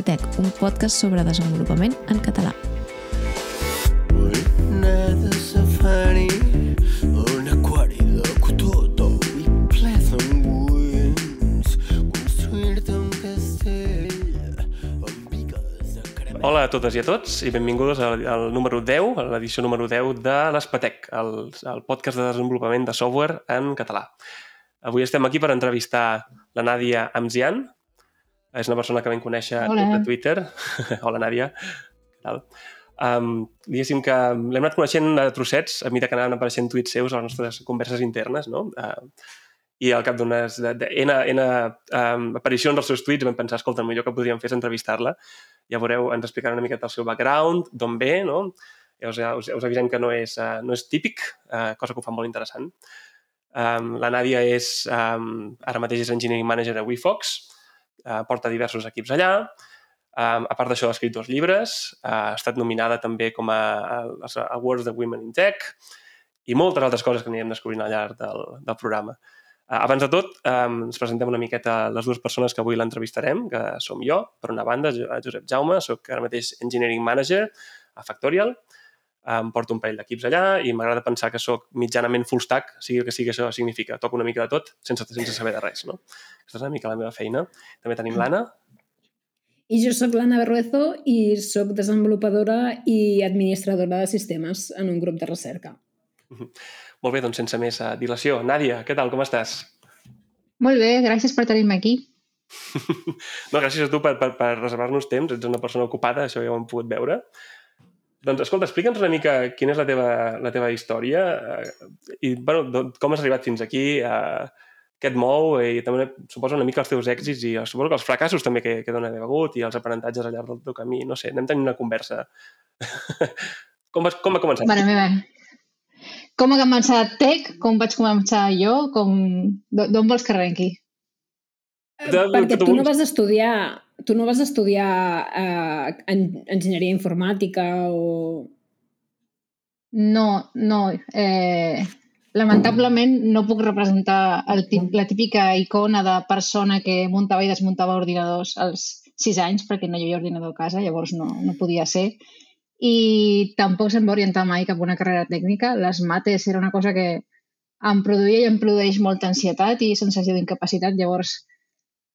Benvinguts Espatec, un podcast sobre desenvolupament en català. Nada safari, un aquari de cotó i ple d'engüins. Construir-te un castell amb bigues de caramel. Hola a totes i a tots i benvingudes al, al número 10, a l'edició número 10 de l'Espatec, el, el podcast de desenvolupament de software en català. Avui estem aquí per entrevistar la Nàdia Amzian. És una persona que vam conèixer Hola. de Twitter. Hola, Nàdia. Què tal? Um, diguéssim que l'hem anat coneixent a trossets a mesura que anaven apareixent tuits seus a les nostres converses internes, no? Uh, i al cap d'unes de, de, N, N um, aparicions dels seus tuits vam pensar, escolta, el millor que podríem fer és entrevistar-la ja veureu, ens explicarà una miqueta el seu background, d'on ve, no? Ja us, us, us avisem que no és, uh, no és típic, uh, cosa que ho fa molt interessant. Um, la Nàdia és, um, ara mateix és Engineering Manager a WeFox, uh, porta diversos equips allà, um, a part d'això ha escrit dos llibres, uh, ha estat nominada també com a, a, Awards de Women in Tech i moltes altres coses que anirem descobrint al llarg del, del programa. Uh, abans de tot, um, ens presentem una miqueta les dues persones que avui l'entrevistarem, que som jo, per una banda, Jo- Josep Jaume, sóc ara mateix Engineering Manager a Factorial, em porto un parell d'equips allà i m'agrada pensar que sóc mitjanament full stack, sigui el que sigui això significa. Toco una mica de tot sense, sense saber de res, no? Aquesta és una mica la meva feina. També tenim l'Anna. I jo sóc l'Anna Berruezo i sóc desenvolupadora i administradora de sistemes en un grup de recerca. Molt bé, doncs sense més uh, dilació. Nàdia, què tal, com estàs? Molt bé, gràcies per tenir-me aquí. No, gràcies a tu per, per, per reservar-nos temps. Ets una persona ocupada, això ja ho hem pogut veure. Doncs, escolta, explica'ns una mica quina és la teva, la teva història eh, i, bueno, com has arribat fins aquí, eh, què et mou i també suposo una mica els teus èxits i suposo que els fracassos també que, que dona haver hagut i els aprenentatges al llarg del teu camí. No sé, anem tenint una conversa. com, vas, com va començar? Mare meva. Com ha començat Tech? Com vaig començar jo? Com... d'o- D'on vols que arrenqui? De- Perquè que tu no vas estudiar, tu no vas estudiar eh, en, enginyeria informàtica o... No, no. Eh, lamentablement no puc representar el tip, la típica icona de persona que muntava i desmuntava ordinadors als sis anys perquè no hi havia ordinador a casa, llavors no, no podia ser. I tampoc se'm va orientar mai cap a una carrera tècnica. Les mates era una cosa que em produïa i em produeix molta ansietat i sensació d'incapacitat, llavors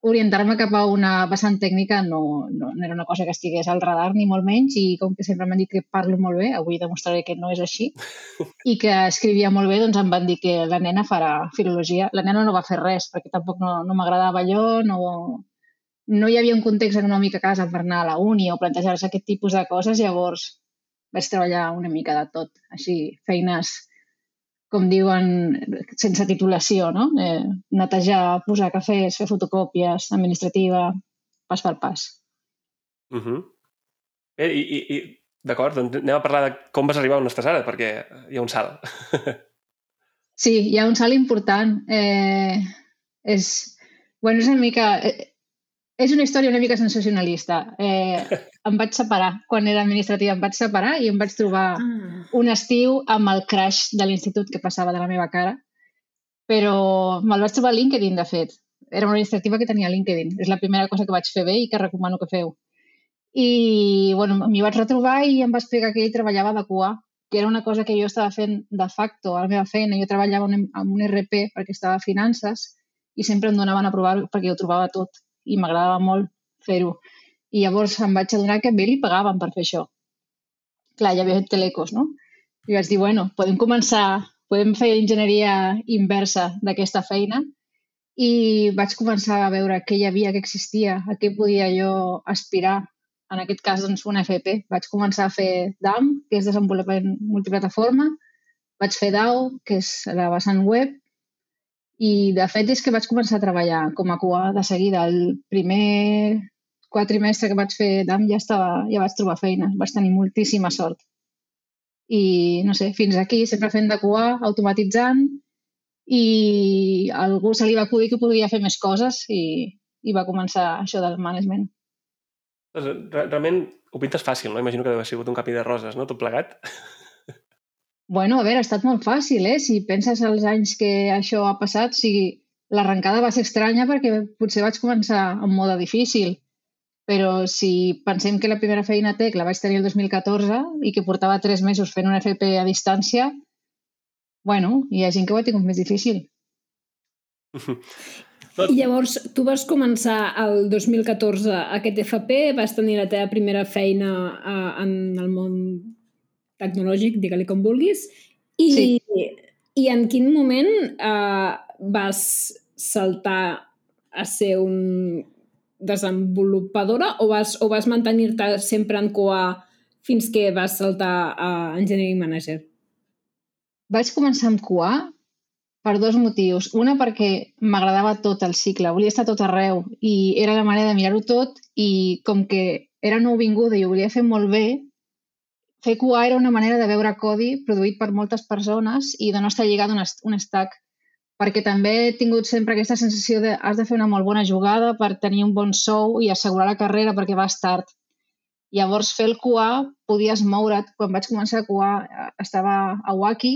orientar-me cap a una vessant tècnica no, no, no era una cosa que estigués al radar, ni molt menys, i com que sempre m'han dit que parlo molt bé, avui demostraré que no és així, i que escrivia molt bé, doncs em van dir que la nena farà filologia. La nena no va fer res, perquè tampoc no, no m'agradava allò, no, no hi havia un context econòmic a casa per anar a la uni o plantejar-se aquest tipus de coses, llavors vaig treballar una mica de tot, així, feines com diuen, sense titulació, no? Eh, netejar, posar cafès, fer fotocòpies, administrativa, pas per pas. Uh -huh. Bé, i, i, i d'acord, doncs anem a parlar de com vas arribar on estàs ara, perquè hi ha un salt. Sí, hi ha un salt important. Eh, és, bueno, és una mica... Eh, és una història una mica sensacionalista. Eh, em vaig separar. Quan era administrativa em vaig separar i em vaig trobar Ah. un estiu amb el crash de l'institut que passava de la meva cara, però me'l vaig trobar a LinkedIn, de fet. Era una administrativa que tenia LinkedIn. És la primera cosa que vaig fer bé i que recomano que feu. I, bueno, m'hi vaig retrobar i em va explicar que ell treballava de QA, que era una cosa que jo estava fent de facto a la meva feina. Jo treballava amb un RP perquè estava a finances i sempre em donaven a provar perquè ho trobava tot i m'agradava molt fer-ho. I llavors em vaig adonar que ell li pagaven per fer això clar, hi havia telecos, no? I vaig dir, bueno, podem començar, podem fer enginyeria inversa d'aquesta feina i vaig començar a veure què hi havia, què existia, a què podia jo aspirar. En aquest cas, doncs, una FP. Vaig començar a fer DAM, que és desenvolupament multiplataforma, vaig fer DAO, que és la vessant web, i de fet és que vaig començar a treballar com a QA de seguida. El primer quatrimestre que vaig fer DAM ja, estava, ja vaig trobar feina, vaig tenir moltíssima sort. I, no sé, fins aquí, sempre fent de QA, automatitzant, i a algú se li va acudir que podia fer més coses i, i va començar això del management. Doncs, re- realment ho pintes fàcil, no? Imagino que deu haver sigut un camí de roses, no? Tot plegat. Bueno, a veure, ha estat molt fàcil, eh? Si penses els anys que això ha passat, o sigui, l'arrencada va ser estranya perquè potser vaig començar en mode difícil, però si pensem que la primera feina tech la vaig tenir el 2014 i que portava tres mesos fent un FP a distància, bueno, hi ha gent que ho ha tingut més difícil. I llavors, tu vas començar el 2014 aquest FP, vas tenir la teva primera feina uh, en el món tecnològic, digue-li com vulguis, i, Sí. i en quin moment uh, vas saltar a ser un desenvolupadora o vas, o vas mantenir-te sempre en QA fins que vas saltar a Engineering Manager? Vaig començar amb QA per dos motius. Una, perquè m'agradava tot el cicle, volia estar tot arreu i era la manera de mirar-ho tot i com que era nouvinguda i ho volia fer molt bé, fer QA era una manera de veure codi produït per moltes persones i de no estar lligat a un, stack. Perquè també he tingut sempre aquesta sensació de has de fer una molt bona jugada per tenir un bon sou i assegurar la carrera perquè vas tard. Llavors, fer el QA podies moure't. Quan vaig començar a QA eh, estava a Waki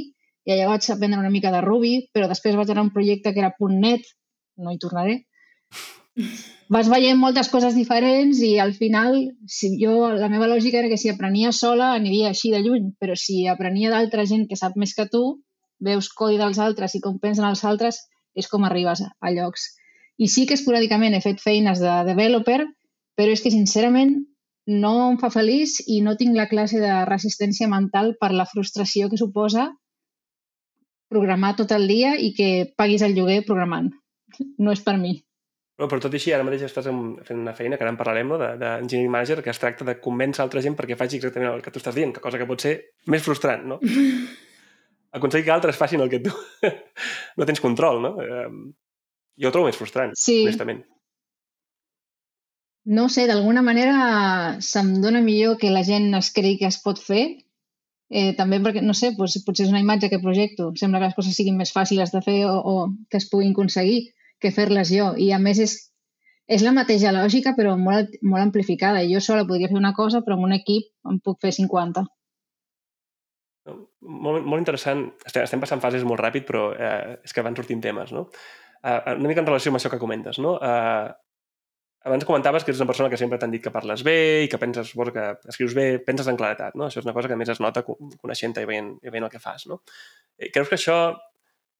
i allà vaig aprendre una mica de Ruby, però després vaig anar a un projecte que era .NET, no hi tornaré. Vas veient moltes coses diferents i al final si jo, la meva lògica era que si aprenia sola aniria així de lluny, però si aprenia d'altra gent que sap més que tu, veus codi dels altres i com pensen els altres, és com arribes a llocs. I sí que esporàdicament he fet feines de developer, però és que sincerament no em fa feliç i no tinc la classe de resistència mental per la frustració que suposa programar tot el dia i que paguis el lloguer programant. No és per mi. No, però tot i així, ara mateix estàs en, fent una feina, que ara en parlarem, no? de- d'engineering manager, que es tracta de convèncer altra gent perquè faci exactament el que tu estàs dient, que cosa que pot ser més frustrant, no? Aconseguir que altres facin el que tu no tens control, no? Eh, jo ho trobo més frustrant, Sí. honestament. No sé, d'alguna manera se'm dona millor que la gent es cregui que es pot fer. Eh, també perquè, no sé, doncs, potser és una imatge que projecto. Sembla que les coses siguin més fàcils de fer o, o que es puguin aconseguir que fer-les jo. I a més és, és la mateixa lògica però molt, molt amplificada. Jo sola podria fer una cosa però amb un equip en puc fer 50. Molt, molt interessant. Estem, estem passant fases molt ràpid, però eh, és que van sortint temes, no? Eh, una mica en relació amb això que comentes, no? Eh, abans comentaves que ets una persona que sempre t'han dit que parles bé i que penses, suposo que escrius bé, penses en claretat, no? Això és una cosa que més es nota co- coneixent-te i veient, i veient el que fas, no? Eh, Creus que això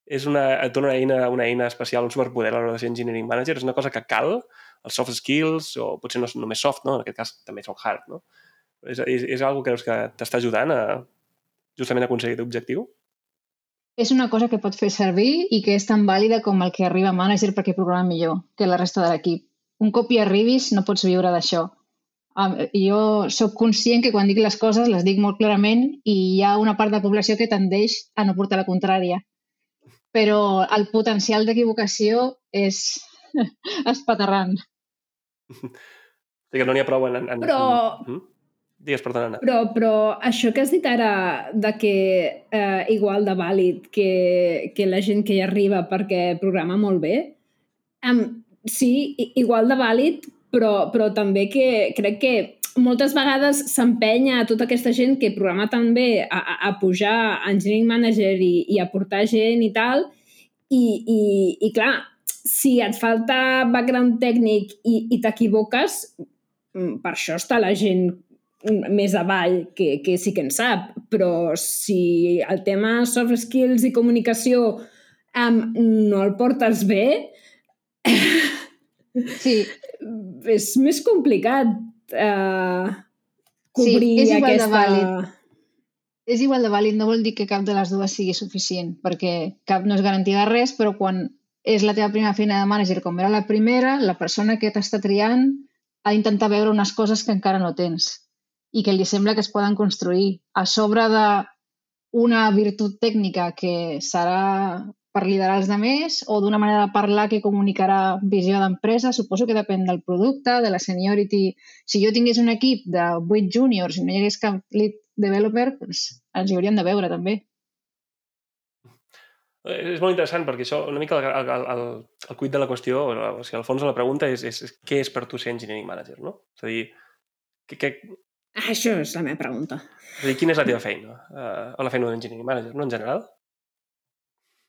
és una, et dona una eina, una eina especial, un superpoder a l'hora de ser engineering manager? És una cosa que cal, els soft skills, o potser no és només soft, no? En aquest cas també són hard, no? És, és, és algo que creus que t'està ajudant a justament a aconseguir l'objectiu? És una cosa que pot fer servir i que és tan vàlida com el que arriba a manager perquè programa millor que la resta de l'equip. Un cop hi arribis no pots viure d'això. Um, jo sóc conscient que quan dic les coses les dic molt clarament i hi ha una part de la població que tendeix a no portar la contrària. Però el potencial d'equivocació és espaterrant. O sigui que no n'hi ha prou en... en, en Però- En... Mm? Digues, perdona, Anna. Però, però això que has dit ara de que eh, igual de vàlid que, que la gent que hi arriba perquè programa molt bé, um, sí, igual de vàlid, però, però també que crec que moltes vegades s'empenya a tota aquesta gent que programa tan bé a, a, a pujar a Engineering Manager i, i a portar gent i tal, i, i, i clar, si et falta background tècnic i, i t'equivoques, mm, per això està la gent més avall que, que sí que en sap, però si el tema soft skills i comunicació um, no el portes bé, Sí, és més complicat uh, cobrir és igual de aquesta... vàlid. és igual de vàlid, no vol dir que cap de les dues sigui suficient, perquè cap no és garantia de res, però quan és la teva primera feina de manager, com era la primera, la persona que t'està triant ha d'intentar veure unes coses que encara no tens i que li sembla que es poden construir a sobre de una virtut tècnica que serà per liderar els demés o d'una manera de parlar que comunicarà visió d'empresa, suposo que depèn del producte, de la seniority. Si jo tingués un equip de 8 juniors i no hi hagués cap lead developer, doncs ens hi hauríem de veure també. Eh, És molt interessant perquè això, una mica el, el, el, el cuit de la qüestió, o, sigui, al fons de la pregunta és, és, és què és per tu ser engineering manager, no? És a dir, que, que, Això és la meva pregunta. és dir quina és la teva feina? Uh, o la feina d'un engineering manager, no? En general?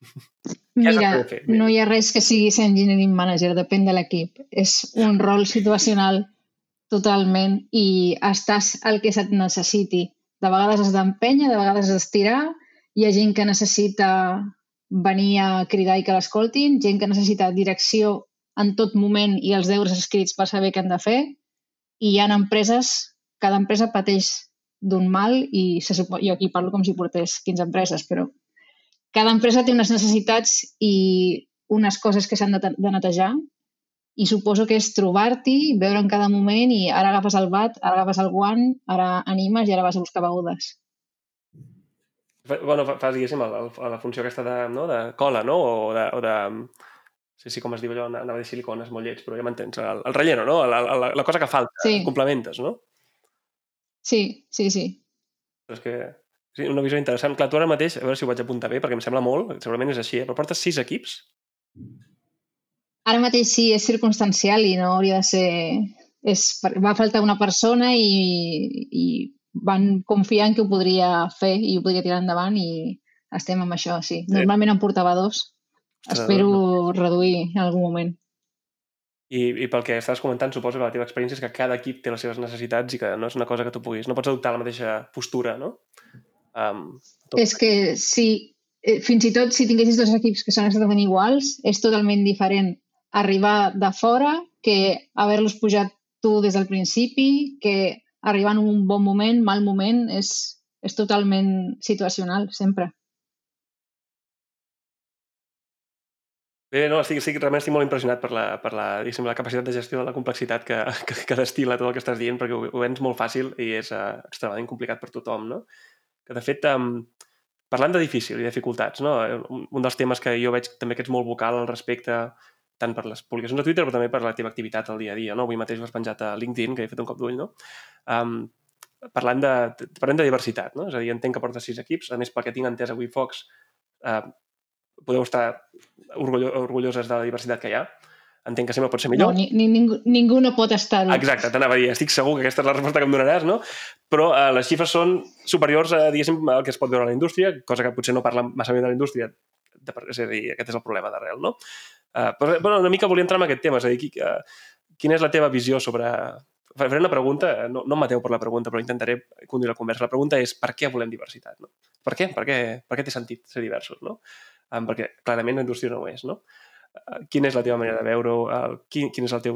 Mira, fer? no hi ha res que sigui ser engineering manager, depèn de l'equip. És un rol situacional totalment i estàs al que se't necessiti. De vegades has d'empènyer, de vegades has d'estirar. Hi ha gent que necessita venir a cridar i que l'escoltin, gent que necessita direcció en tot moment i els deures escrits per saber què han de fer. I hi ha empreses, cada empresa pateix d'un mal i se supo, jo aquí parlo com si portés 15 empreses, però cada empresa té unes necessitats i unes coses que s'han de, de netejar i suposo que és trobar-t'hi, veure en cada moment i ara agafes el bat, ara agafes el guant, ara animes i ara vas a buscar begudes. Bueno, fa- fas, diguéssim, el, el, la funció aquesta de, no? de cola, no? O de... O de sí, sí, com es diu allò, anava a dir silicones, molt lleig, però ja m'entens. El, el relleno, no? La, la, la cosa que falta, Sí. complementes, no? Sí, sí, sí. Però és que sí, una visió interessant. Clar, tu ara mateix, a veure si ho vaig apuntar bé, perquè em sembla molt, segurament és així, eh? però portes sis equips? Ara mateix sí, és circumstancial i no hauria de ser... És, va faltar una persona i, i van confiar en que ho podria fer i ho podria tirar endavant i estem amb això, sí. Normalment en portava dos. Ostres, Espero reduir en algun moment. I, I pel que estàs comentant, suposo que la teva experiència és que cada equip té les seves necessitats i que no és una cosa que tu puguis... No pots adoptar la mateixa postura, no? Um. És que sí, eh, fins i tot si tinguessis dos equips que són exactament iguals, és totalment diferent arribar de fora que haver-los pujat tu des del principi, que arribar en un bon moment, mal moment, és, és totalment situacional, sempre. Bé, no, estic, estic, realment estic molt impressionat per la, per la, la capacitat de gestió de la complexitat que, que, que destila tot el que estàs dient, perquè ho, ho vens molt fàcil i és uh, extremadament complicat per tothom, no? Que, de fet, um, parlant de difícil i dificultats, no? Un, un dels temes que jo veig també que ets molt vocal al respecte, tant per les publicacions de Twitter, però també per la teva activitat al dia a dia, no? Avui mateix ho penjat a LinkedIn, que he fet un cop d'ull, no? Um, parlant, de, parlant de diversitat, no? És a dir, entenc que portes sis equips, a més, pel que tinc entès avui Fox, uh, podeu estar orgullo, orgulloses de la diversitat que hi ha. Entenc que sempre pot ser millor. No, ni, ni, ningú, ningú no pot estar-ho. Exacte, t'anava a dir, estic segur que aquesta és la resposta que em donaràs, no? Però eh, les xifres són superiors a, diguéssim, al que es pot veure a la indústria, cosa que potser no parla massa bé de la indústria, de, és a dir, aquest és el problema d'arrel, no? Uh, però, però una mica volia entrar en aquest tema, és a dir, qui, uh, quina és la teva visió sobre... Faré una pregunta, no, no em mateu per la pregunta, però intentaré conduir la conversa. La pregunta és per què volem diversitat, no? Per què? Per què, per què té sentit ser diversos, no? Um, perquè clarament la indústria no ho és, no? Uh, quina és la teva manera de veure-ho? Uh, quin, quin és el teu...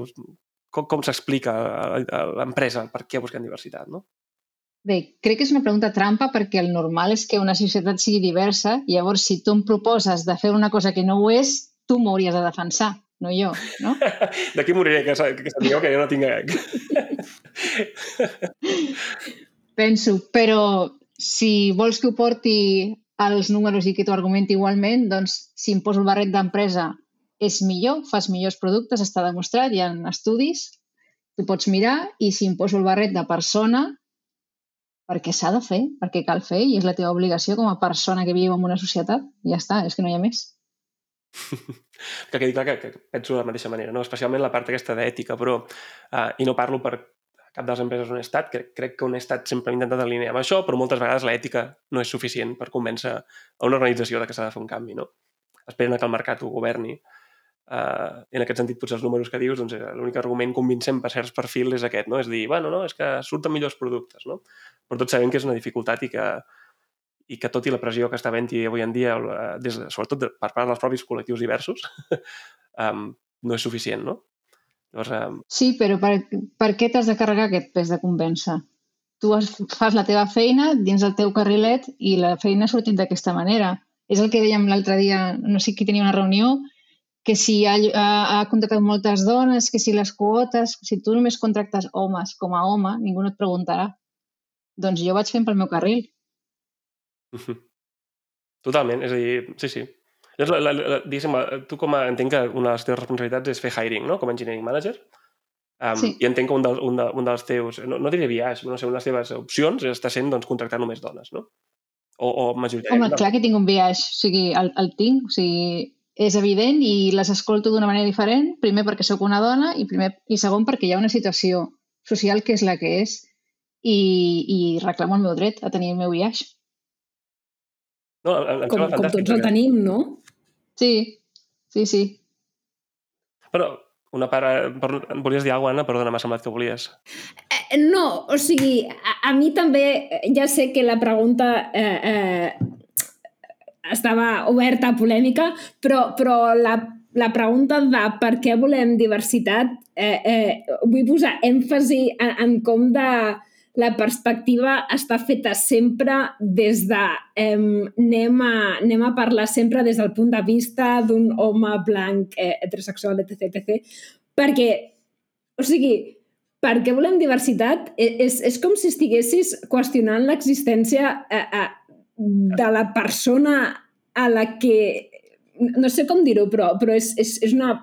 Com, com s'explica a, l'empresa per què busquem diversitat, no? Bé, crec que és una pregunta trampa perquè el normal és que una societat sigui diversa i llavors si tu em proposes de fer una cosa que no ho és, tu m'hauries de defensar, no jo, no? D'aquí moriré, que, que sapigueu que jo no tinc... Penso, però si vols que ho porti als números i que t'ho argumenti igualment, doncs si em poso el barret d'empresa és millor, fas millors productes, està demostrat, hi ha estudis, tu pots mirar i si em poso el barret de persona, perquè s'ha de fer, perquè cal fer i és la teva obligació com a persona que viu en una societat, ja està, és que no hi ha més. que quedi clar que, que penso de la mateixa manera, no? especialment la part aquesta d'ètica, però, uh, i no parlo per cap de les empreses he estat, crec, crec que he estat sempre he intentat alinear amb això, però moltes vegades l'ètica no és suficient per convèncer a una organització de que s'ha de fer un canvi, no? Esperen que el mercat ho governi. Uh, en aquest sentit, potser els números que dius, doncs, l'únic argument convincent per certs perfils és aquest, no? És dir, bueno, no, és que surten millors productes, no? Però tots sabem que és una dificultat i que, i que tot i la pressió que està havent-hi avui en dia, eh, des de, sobretot per part dels propis col·lectius diversos, um, no és suficient, no? Llavors, um, Sí, però per, per què t'has de carregar aquest pes de convèncer? Tu has, fas la teva feina dins el teu carrilet i la feina ha sortit d'aquesta manera. És el que dèiem l'altre dia, no sé qui tenia una reunió, que si ha, ha, ha contractat moltes dones, que si les quotes, si tu només contractes homes com a home, ningú no et preguntarà. Doncs jo vaig fent pel meu carril. Totalment, és a dir, sí, sí. Llavors, la, la, la, diguéssim, la- tu com a, entenc que una de les teves responsabilitats és fer hiring, no?, com a engineering manager. Um, Sí. I entenc que un, del, un, de, un dels teus, no, no diré viatge, no sé, una de les teves opcions està sent doncs, contractar només dones, no? O, o Home, majoritàriament. clar que tinc un viatge, o sigui, el, el tinc, o sigui, és evident i les escolto d'una manera diferent, primer perquè sóc una dona i, primer, i segon perquè hi ha una situació social que és la que és i, i reclamo el meu dret a tenir el meu viatge. No, em, em Com, com tots el tenim, no? Sí, sí, sí. Però una part... Per, volies dir alguna cosa, Anna? Perdona, m'ha semblat que volies. Eh, No, o sigui, a, a mi també, eh, ja sé que la pregunta eh, eh, estava oberta a polèmica, però, però la, la pregunta de per què volem diversitat, eh, eh, vull posar èmfasi en, en com de la perspectiva està feta sempre des de... Eh, anem, a, anem a parlar sempre des del punt de vista d'un home blanc, eh, heterosexual, etc, etc. Perquè, o sigui, per què volem diversitat? E- És, és com si estiguessis qüestionant l'existència eh, eh, de la persona a la que... No sé com dir-ho, però, però és, és, és una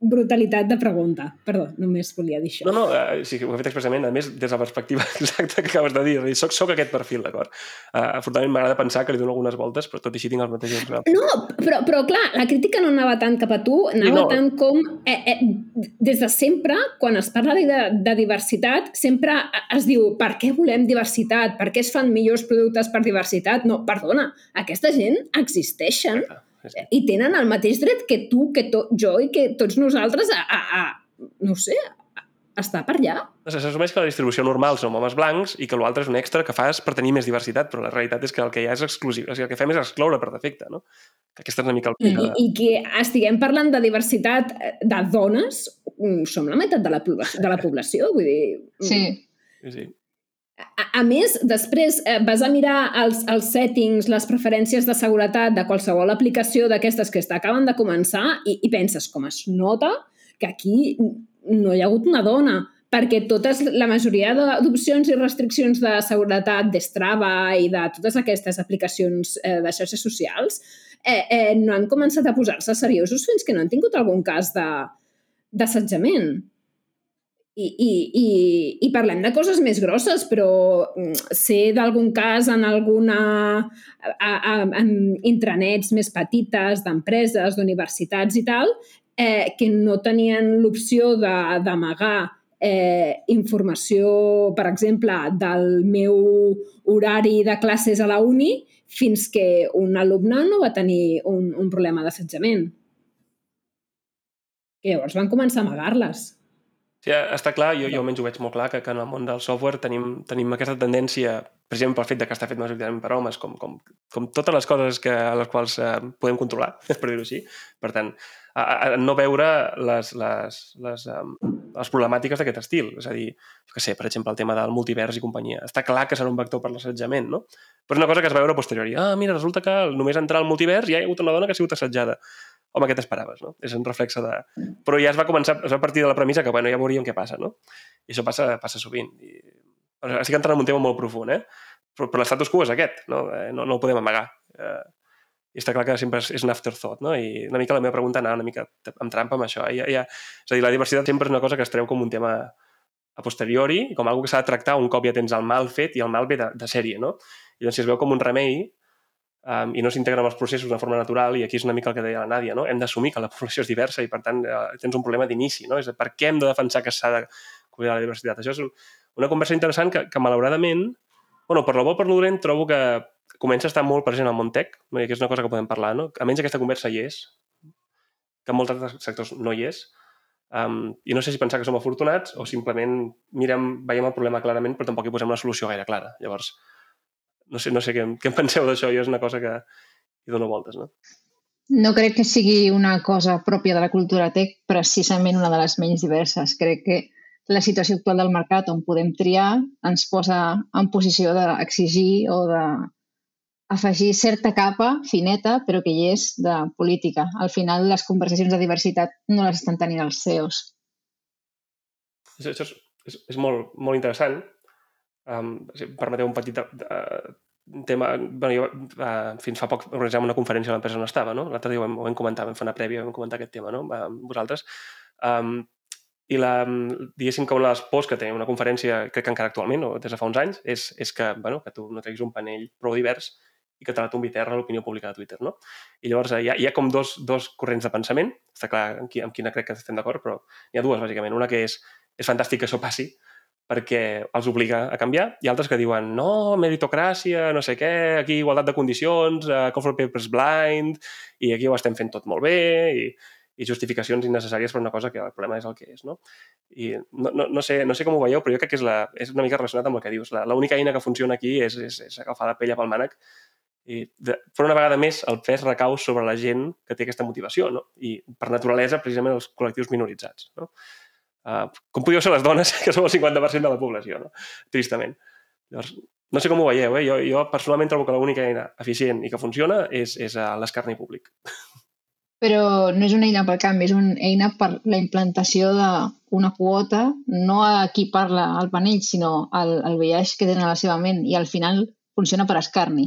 brutalitat de pregunta. Perdó, només volia dir això. No, no, eh, sí, ho he fet expressament, a més, des de la perspectiva exacta que acabes de dir. Dir, Soc, soc aquest perfil, d'acord? Uh, afortunadament m'agrada pensar que li dono algunes voltes, però tot i així tinc els mateixos. No, però, però clar, la crítica no anava tant cap a tu, anava no. no. tant com... Eh, eh, des de sempre, quan es parla de, de diversitat, sempre es diu per què volem diversitat? Per què es fan millors productes per diversitat? No, perdona, aquesta gent existeixen Exacte. I tenen el mateix dret que tu, que to, jo i que tots nosaltres a, a, a no ho sé, a, a estar per allà. No sé, S'assumeix que la distribució normal som homes blancs i que l'altre és un extra que fas per tenir més diversitat, però la realitat és que el que hi ha és exclusiu. O sigui, el que fem és excloure per defecte, no? Que aquesta és una mica el I, de... I que estiguem parlant de diversitat eh, de dones, mm, som la meitat de la, població- de la població, vull dir... mm, Sí. Sí, sí. A, més, després eh, vas a mirar els, els settings, les preferències de seguretat de qualsevol aplicació d'aquestes que acaben de començar i, i penses com es nota que aquí no hi ha hagut una dona perquè totes, la majoria d'opcions i restriccions de seguretat d'Strava i de totes aquestes aplicacions eh, de xarxes socials eh, eh, no han començat a posar-se seriosos fins que no han tingut algun cas d'assetjament. I, i, i, I parlem de coses més grosses, però mm, sé d'algun cas en alguna... A, a, en intranets més petites, d'empreses, d'universitats i tal, eh, que no tenien l'opció d'amagar eh, informació, per exemple, del meu horari de classes a la uni fins que un alumne no va tenir un, un problema d'assetjament. Que llavors van començar a amagar-les. Sí, està clar, jo, jo almenys ho veig molt clar, que, que en el món del software tenim, tenim aquesta tendència, precisament pel fet de que està fet majoritàriament per homes, com, com, com totes les coses que, a les quals eh, podem controlar, per dir-ho així. Per tant, a, a, no veure les, les, les, um, les problemàtiques d'aquest estil. És a dir, jo què sé, per exemple, el tema del multivers i companyia. Està clar que serà un vector per l'assetjament, no? Però és una cosa que es va veure posteriori. Ah, mira, resulta que només entrar al multivers ja hi ha hagut una dona que ha sigut assetjada. Home, què t'esperaves, no? És un reflexe de... Però ja es va començar, es va partir de la premissa que, bueno, ja veuríem què passa, no? I això passa, passa sovint. I... Bueno, estic entrant en un tema molt profund, eh? Però, però l'estatus quo és aquest, no? Eh, no, no el podem amagar. Eh, I està clar que sempre és, és un afterthought, no? I una mica la meva pregunta anava una mica amb trampa amb això. Ja, ja, és a dir, la diversitat sempre és una cosa que es treu com un tema a posteriori, com algo que s'ha de tractar un cop ja tens el mal fet i el mal ve de, de sèrie, no? I llavors si es veu com un remei, um, i no s'integra en els processos de forma natural, i aquí és una mica el que deia la Nàdia, no? hem d'assumir que la població és diversa i, per tant, eh, tens un problema d'inici. No? És a per què hem de defensar que s'ha de cuidar la diversitat? Això és una conversa interessant que, que malauradament, bueno, per la bo per l'Urent, trobo que comença a estar molt present al i que és una cosa que podem parlar. No? Almenys aquesta conversa hi és, que en molts altres sectors no hi és, Um, I no sé si pensar que som afortunats o simplement mirem, veiem el problema clarament però tampoc hi posem una solució gaire clara. Llavors, no sé, no sé què, què en penseu d'això, jo és una cosa que hi dono voltes, no? No crec que sigui una cosa pròpia de la cultura tech, precisament una de les menys diverses. Crec que la situació actual del mercat on podem triar ens posa en posició d'exigir o de afegir certa capa fineta, però que hi és, de política. Al final, les conversacions de diversitat no les estan tenint els CEOs. Això és, és, és molt, molt interessant. Um, si permeteu un petit uh, tema... Bueno, jo uh, fins fa poc organitzàvem una conferència a l'empresa on estava, no? L'altre dia ho vam, ho vam comentar, vam fer una prèvia, vam comentar aquest tema, no? Uh, vosaltres. Um, I la, diguéssim que una de les pors que té una conferència, crec que encara actualment, o des de fa uns anys, és, és que, bueno, que tu no treguis un panell prou divers i que te la tombi terra l'opinió pública de Twitter, no? I llavors eh, hi ha, hi ha com dos, dos corrents de pensament, està clar amb, qui, amb quina crec que estem d'acord, però hi ha dues, bàsicament. Una que és, és fantàstic que això passi, perquè els obliga a canviar, i altres que diuen no, meritocràcia, no sé què, aquí igualtat de condicions, uh, call for papers blind, i aquí ho estem fent tot molt bé, i, i justificacions innecessàries per una cosa que el problema és el que és, no? I no, no, no, sé, no sé com ho veieu, però jo crec que és, la, és una mica relacionat amb el que dius. L'única eina que funciona aquí és, és, és agafar la pella pel mànec i de, per una vegada més el pes recau sobre la gent que té aquesta motivació, no? I per naturalesa, precisament, els col·lectius minoritzats, no? Uh, com podíeu ser les dones, que som el 50% de la població, no? Tristament. Llavors, no sé com ho veieu, eh? Jo, jo personalment trobo que l'única eina eficient i que funciona és, és uh, l'escarni públic. Però no és una eina pel canvi, és una eina per la implantació d'una quota, no a qui parla al panell, sinó al, al viatge que tenen a la seva ment i al final funciona per escarni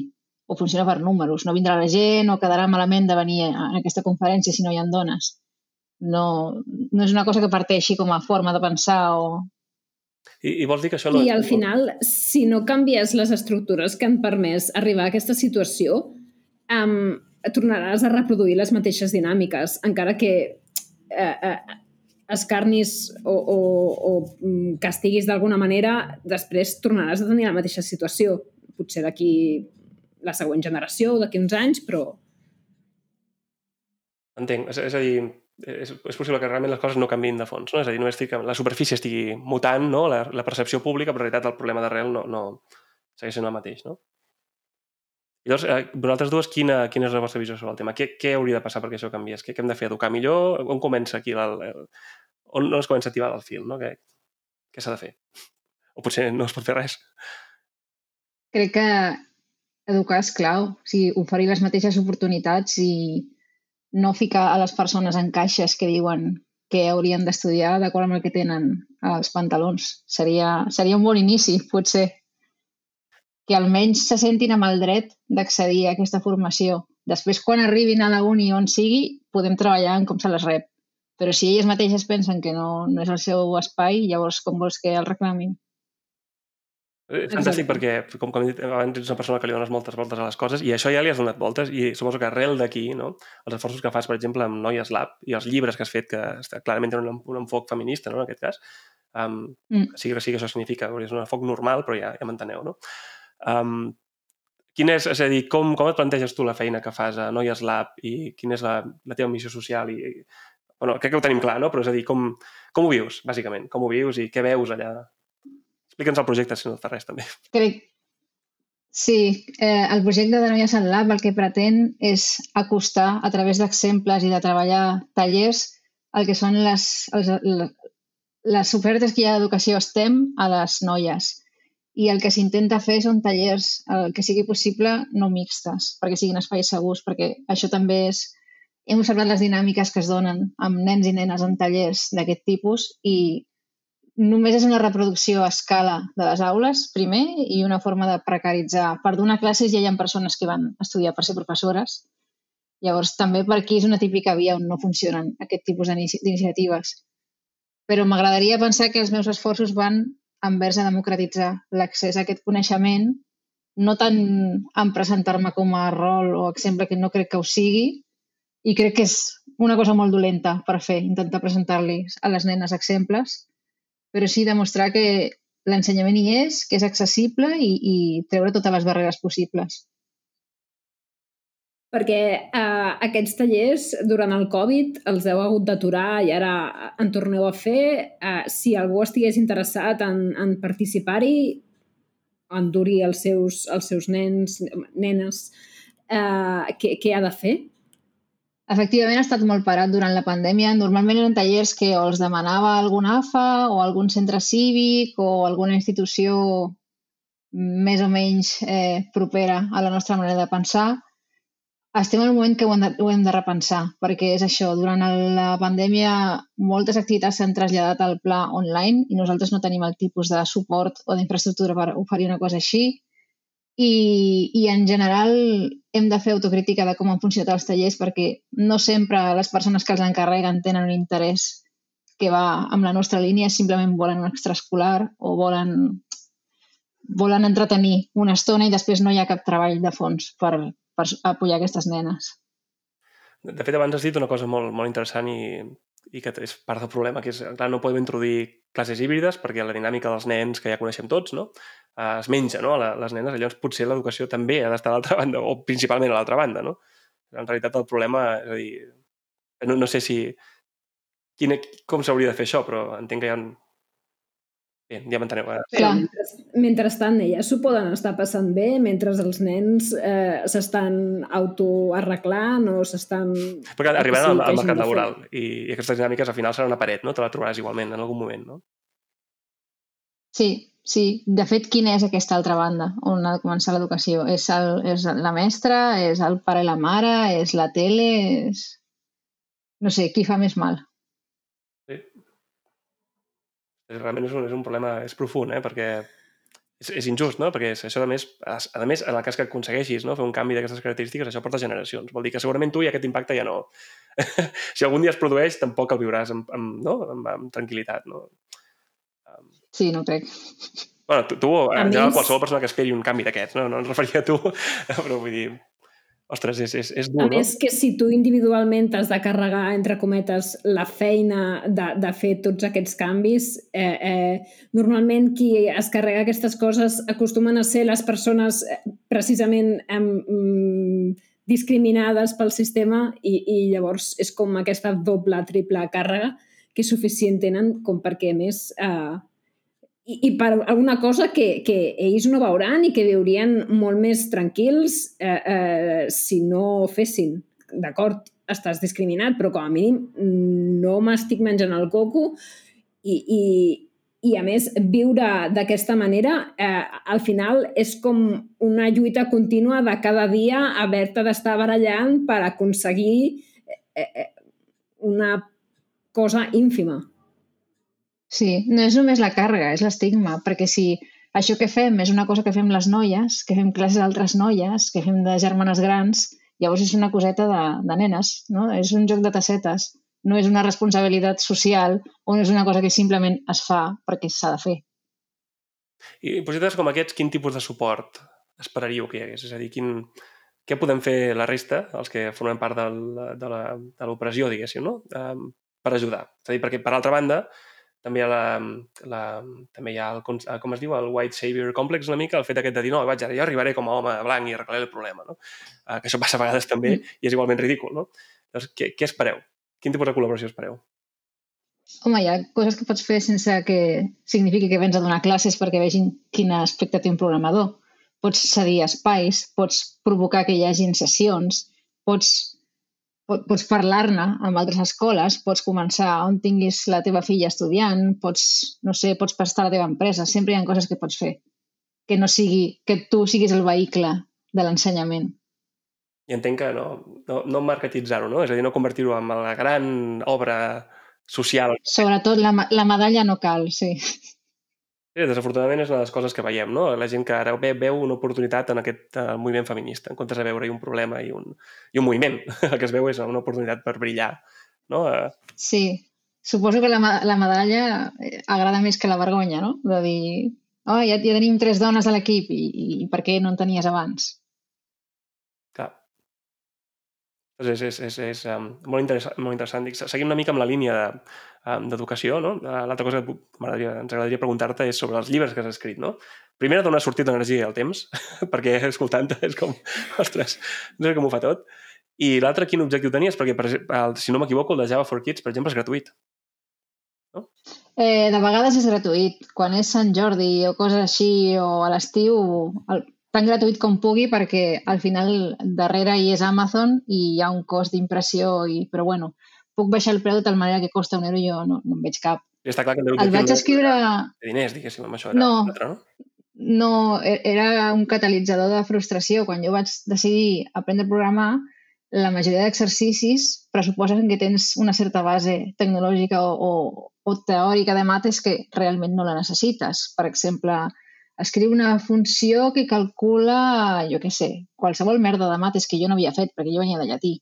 o funciona per números. No vindrà la gent o quedarà malament de venir a aquesta conferència si no hi ha dones. No, no és una cosa que parteixi com a forma de pensar o... I, i vols dir que això... I al final, si no canvies les estructures que han permès arribar a aquesta situació, um, tornaràs a reproduir les mateixes dinàmiques, encara que eh, eh, escarnis o, o, o mm, castiguis d'alguna manera, després tornaràs a tenir la mateixa situació. Potser d'aquí la següent generació o d'aquí uns anys, però... Entenc. És, és a dir, és, és possible que realment les coses no canvin de fons, no? És a dir, només estic, la superfície estigui mutant, no? La, la percepció pública, però en realitat el problema d'arrel no, no segueix sent el mateix, no? I llavors, eh, vosaltres dues, quina, quina és la vostra visió sobre el tema? Què, què hauria de passar perquè això canviés? Què, què hem de fer? Educar millor? On comença aquí? El, el, on no es comença a activar el fil? No? Què, què s'ha de fer? O potser no es pot fer res? Crec que educar és clau. O sigui, oferir les mateixes oportunitats i no ficar a les persones en caixes que diuen que haurien d'estudiar d'acord amb el que tenen als pantalons. Seria, seria un bon inici, potser. Que almenys se sentin amb el dret d'accedir a aquesta formació. Després, quan arribin a la uni on sigui, podem treballar en com se les rep. Però si elles mateixes pensen que no, no és el seu espai, llavors com vols que el reclamin? És eh, fantàstic perquè, com, com he dit abans, ets una persona que li dones moltes voltes a les coses i això ja li has donat voltes i suposo que arrel d'aquí, no? els esforços que fas, per exemple, amb Noies Lab i els llibres que has fet, que clarament tenen un, un enfoc feminista, no?, en aquest cas, um, mm. sigui que sigui això significa, és un enfoc normal, però ja, ja m'enteneu, no? Um, quin és, és a dir, com, com et planteges tu la feina que fas a Noies Lab i quina és la, la teva missió social i, bueno, crec que ho tenim clar, no? Però és a dir, com, com ho vius, bàsicament? Com ho vius i què veus allà Explica'ns el projecte, si no et fa res, també. Crec, Sí, eh, el projecte de Noies en Lab el que pretén és acostar a través d'exemples i de treballar tallers el que són les, els, les ofertes que hi ha d'educació STEM a les noies. I el que s'intenta fer són tallers el que sigui possible no mixtes, perquè siguin espais segurs, perquè això també és... Hem observat les dinàmiques que es donen amb nens i nenes en tallers d'aquest tipus i només és una reproducció a escala de les aules, primer, i una forma de precaritzar. Per donar classes ja hi ha persones que van estudiar per ser professores. Llavors, també per aquí és una típica via on no funcionen aquest tipus d'iniciatives. Però m'agradaria pensar que els meus esforços van envers a democratitzar l'accés a aquest coneixement, no tant en presentar-me com a rol o exemple que no crec que ho sigui, i crec que és una cosa molt dolenta per fer, intentar presentar-li a les nenes exemples, però sí demostrar que l'ensenyament hi és, que és accessible i, i treure totes les barreres possibles. Perquè eh, aquests tallers, durant el Covid, els heu hagut d'aturar i ara en torneu a fer. Eh, si algú estigués interessat en, en participar-hi, endurir els seus, els seus nens, nenes, eh, què, què ha de fer? Efectivament, ha estat molt parat durant la pandèmia. Normalment eren tallers que o els demanava algun AFA o algun centre cívic o alguna institució més o menys eh, propera a la nostra manera de pensar. Estem en un moment que ho hem, de, ho hem de repensar, perquè és això, durant la pandèmia moltes activitats s'han traslladat al pla online i nosaltres no tenim el tipus de suport o d'infraestructura per oferir una cosa així i, i en general hem de fer autocrítica de com han funcionat els tallers perquè no sempre les persones que els encarreguen tenen un interès que va amb la nostra línia, simplement volen un extraescolar o volen, volen entretenir una estona i després no hi ha cap treball de fons per, per apoyar aquestes nenes. De fet, abans has dit una cosa molt, molt interessant i, i que és part del problema, que és, clar, no podem introduir classes híbrides perquè la dinàmica dels nens que ja coneixem tots no? eh, es menja no? les nenes. Llavors potser l'educació també ha d'estar a l'altra banda, o principalment a l'altra banda. No? En realitat el problema, és a dir, no, no sé si... Quina, com s'hauria de fer això, però entenc que hi ha... Bé, ja m'enteneu. eh? Clar. mentre, mentrestant elles s'ho poden estar passant bé, mentre els nens eh, s'estan autoarreglant o s'estan... Perquè arribaran al, al mercat laboral i, i aquestes dinàmiques al final seran una paret, no? Te la trobaràs igualment en algun moment, no? Sí, sí. De fet, quina és aquesta altra banda on ha de començar l'educació? És, el, és la mestra? És el pare i la mare? És la tele? És... No sé, qui fa més mal? Sí. És- Realment és un, és un problema, és profund, eh? Perquè és, és injust, no? Perquè és, això, a més, a, a més, en el cas que aconsegueixis no? fer un canvi d'aquestes característiques, això porta generacions. Vol dir que segurament tu i aquest impacte ja no... si algun dia es produeix, tampoc el viuràs amb, amb, no? amb, amb tranquil·litat, no? Sí, no crec. Bueno, tu, tu A en general, més- qualsevol persona que esperi un canvi d'aquests, no? No ens referia a tu, però vull dir... Ostres, és, és, és dur, A no? més que si tu individualment has de carregar, entre cometes, la feina de, de fer tots aquests canvis, eh, eh, normalment qui es carrega aquestes coses acostumen a ser les persones eh, precisament eh, discriminades pel sistema i, i llavors és com aquesta doble, triple càrrega que suficient tenen com perquè a més eh, i, i per alguna cosa que, que ells no veuran i que viurien molt més tranquils eh, eh, si no fessin. D'acord, estàs discriminat, però com a mínim no m'estic menjant el coco i, i, i a més, viure d'aquesta manera eh, al final és com una lluita contínua de cada dia haver-te d'estar barallant per aconseguir eh, eh, una cosa ínfima. Sí, no és només la càrrega, és l'estigma, perquè si això que fem és una cosa que fem les noies, que fem classes d'altres noies, que fem de germanes grans, llavors és una coseta de, de nenes, no? És un joc de tassetes, no és una responsabilitat social o no és una cosa que simplement es fa perquè s'ha de fer. I projectes com aquests, quin tipus de suport esperaríeu que hi hagués? És a dir, quin, què podem fer la resta, els que formem part del, de l'operació, diguéssim, no? Um, per ajudar. És a dir, perquè, per altra banda, també hi ha, la, la, també hi ha el, el, com es diu, el white savior complex una mica, el fet aquest de dir, no, vaig, ara jo arribaré com a home blanc i arreglaré el problema, no? Uh, que això passa a vegades també Mm. i és igualment ridícul, no? Llavors, què, què espereu? Quin tipus de col·laboració espereu? Home, hi ha coses que pots fer sense que signifiqui que vens a donar classes perquè vegin quin aspecte té un programador. Pots cedir espais, pots provocar que hi hagin sessions, pots, pot, pots parlar-ne amb altres escoles, pots començar on tinguis la teva filla estudiant, pots, no sé, pots prestar la teva empresa. Sempre hi ha coses que pots fer que no sigui, que tu siguis el vehicle de l'ensenyament. I entenc que no, no, no marketitzar-ho, no? És a dir, no convertir-ho en la gran obra social. Sobretot la, la medalla no cal, sí. Sí, desafortunadament és una de les coses que veiem, no? La gent que ara ve, veu una oportunitat en aquest uh, moviment feminista, en comptes de veure-hi un problema i un, i un moviment. El que es veu és una oportunitat per brillar, no? Uh, Sí, suposo que la, la medalla eh, agrada més que la vergonya, no? De dir, oh, ja, ja tenim tres dones a l'equip i, i per què no en tenies abans? És, és, és, és um, molt, interessant, molt interessant. Seguim una mica amb la línia de, um, d'educació, no? Uh, L'altra cosa que ens agradaria preguntar-te és sobre els llibres que has escrit, no? Primer, d'on ha sortit l'energia i el temps, perquè escoltant-te és com, ostres, no sé com ho fa tot. I l'altre, quin objectiu tenies? Perquè, per, el, si no m'equivoco, el de Java for Kids, per exemple, és gratuït. Eh, de vegades és gratuït. Quan és Sant Jordi o coses així o a l'estiu, tan gratuït com pugui perquè al final darrere hi és Amazon i hi ha un cost d'impressió, i però bueno, puc baixar el preu de tal manera que costa un euro i jo no, no en veig cap. I està clar que el vaig escriure... de diners, diguéssim, amb això era No. l'altre, no? No, e- era un catalitzador de frustració. Quan jo vaig decidir aprendre a programar, la majoria d'exercicis pressuposen que tens una certa base tecnològica o, o, o teòrica de mates que realment no la necessites. Per exemple, escriu una funció que calcula, jo què sé, qualsevol merda de mates que jo no havia fet perquè jo venia de llatí.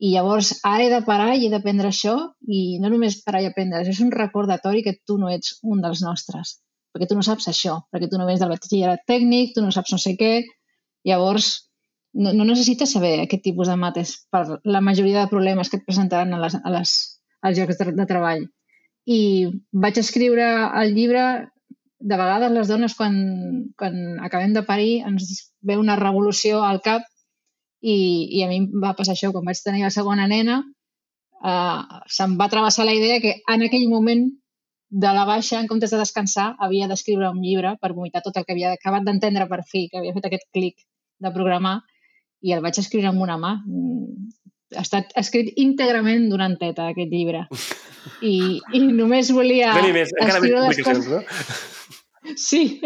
I llavors ara he de parar i he d'aprendre això i no només parar i aprendre, és un recordatori que tu no ets un dels nostres perquè tu no saps això, perquè tu no vens del batxillerat tècnic, tu no saps no sé què, llavors no, no necessites saber aquest tipus de mates per la majoria de problemes que et presentaran a les, a les, als llocs de, de treball. i vaig escriure el llibre de vegades les dones quan, quan acabem de parir ens ve una revolució al cap i, i a mi em va passar això. Quan vaig tenir la segona nena eh, se'm va travessar la idea que en aquell moment de la baixa, en comptes de descansar, havia d'escriure un llibre per vomitar tot el que havia acabat d'entendre per fi, que havia fet aquest clic de programar i el vaig escriure amb una mà. Mm, Ha estat escrit íntegrament durant teta, aquest llibre. I, i només volia Dani, més, encara més complicacions, coses... no? Sí.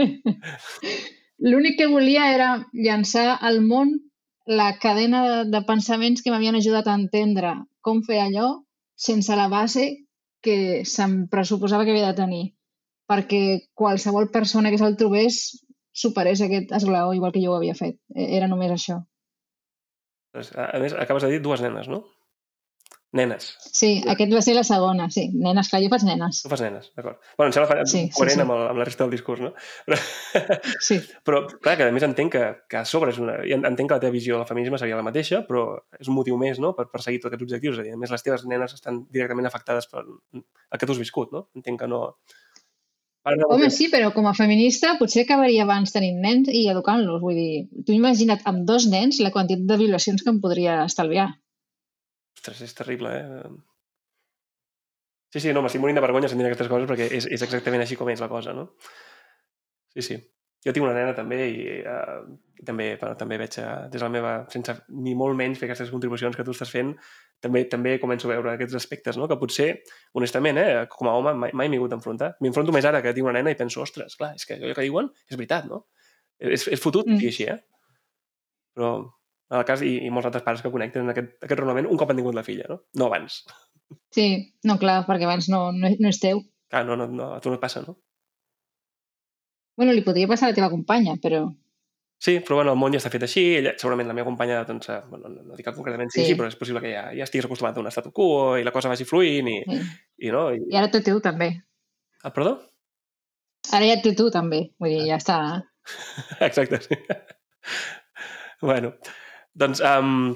L'únic que volia era llançar al món la cadena de, de pensaments que m'havien ajudat a entendre com fer allò sense la base que se'm pressuposava que havia de tenir. Perquè qualsevol persona que se'l trobés superés aquest esglaó igual que jo ho havia fet. E- Era només això. A més, acabes de dir dues nenes, no? Nenes. Sí, aquest va ser la segona, sí. Nenes, clar, jo faig nenes. Tu fas nenes, d'acord. Bueno, em sembla Sí, sí, coherent sí. Amb, el, amb la resta del discurs, no? Però, Sí, però clar, que a més entenc que, que a sobre és una... Entenc que la teva visió del feminisme seria la mateixa, però és un motiu més, no?, per perseguir tots aquests objectius. És a dir, a més, les teves nenes estan directament afectades per el que tu has viscut, no? Entenc que no... Ara Home, sí, però com a feminista potser acabaria abans tenint nens i educant-los. Vull dir, tu imagina't amb dos nens la quantitat de violacions que em podria estalviar. Ostres, és terrible, eh? Sí, sí, no, m'estic morint de vergonya sentint aquestes coses perquè és, és exactament així com és la cosa, no? Sí, sí. Jo tinc una nena també i uh, també, bueno, també veig uh, des de la meva, sense ni molt menys fer aquestes contribucions que tu estàs fent, també també començo a veure aquests aspectes, no? que potser, honestament, eh, com a home mai, mai m'he hagut d'enfrontar. M'enfronto més ara que tinc una nena i penso, ostres, clar, és que allò que diuen és veritat, no? És, és fotut Mm. dir així, eh? Però, en el cas, i, i molts altres pares que connecten en aquest, aquest raonament un cop han tingut la filla, no? No abans. Sí, no, clar, perquè abans no, no, no és teu. Clar, no, no, no, a tu no et passa, no? Bueno, li podria passar a la teva companya, però... Sí, però bueno, el món ja està fet així, ella, segurament la meva companya, doncs, eh, bueno, no, no dic que concretament sigui Sí. així, però és possible que ja, ja estiguis acostumat a un statu quo i la cosa vagi fluint i, Sí. i no? I... I ara té tu, també. Ah, perdó? Ara ja té tu, també. Vull dir, ja està. Exacte, sí. bueno, doncs, um,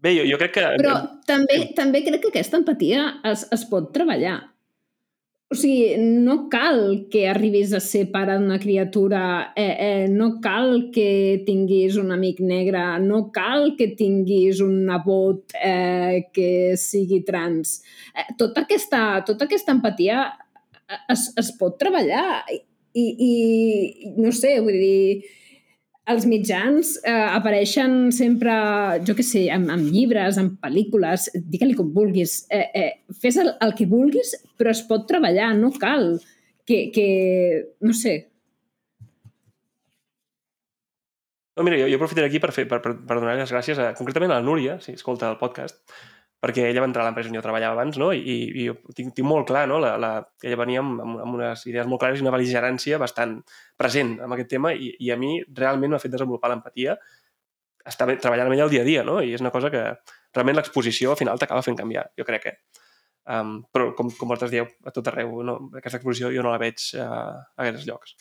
bé, jo, jo crec que... Però també, també crec que aquesta empatia es, es pot treballar. O sigui, no cal que arribis a ser pare d'una criatura, eh, eh, no cal que tinguis un amic negre, no cal que tinguis un nebot eh, que sigui trans. Eh, tota, aquesta, tota aquesta empatia es, es pot treballar i, i, i no sé, vull dir, els mitjans eh, apareixen sempre, jo què sé, amb, amb llibres, amb pel·lícules, digue-li com vulguis. Eh, eh, fes el, el que vulguis, però es pot treballar, no cal que, que no sé, No, mira, jo, jo aprofitaré aquí per, fer, per, per, per donar les gràcies a, concretament a la Núria, si escolta el podcast, perquè ella va entrar a l'empresa on jo treballava abans, no? I, i tinc, tinc molt clar, no? La, la, ella venia amb, amb, unes idees molt clares i una beligerància bastant present amb aquest tema i, i a mi realment m'ha fet desenvolupar l'empatia estar treballant amb ella el dia a dia, no? I és una cosa que realment l'exposició al final t'acaba fent canviar, jo crec que. Um, però com, com vosaltres dieu, a tot arreu, no? aquesta exposició jo no la veig uh, a aquests llocs.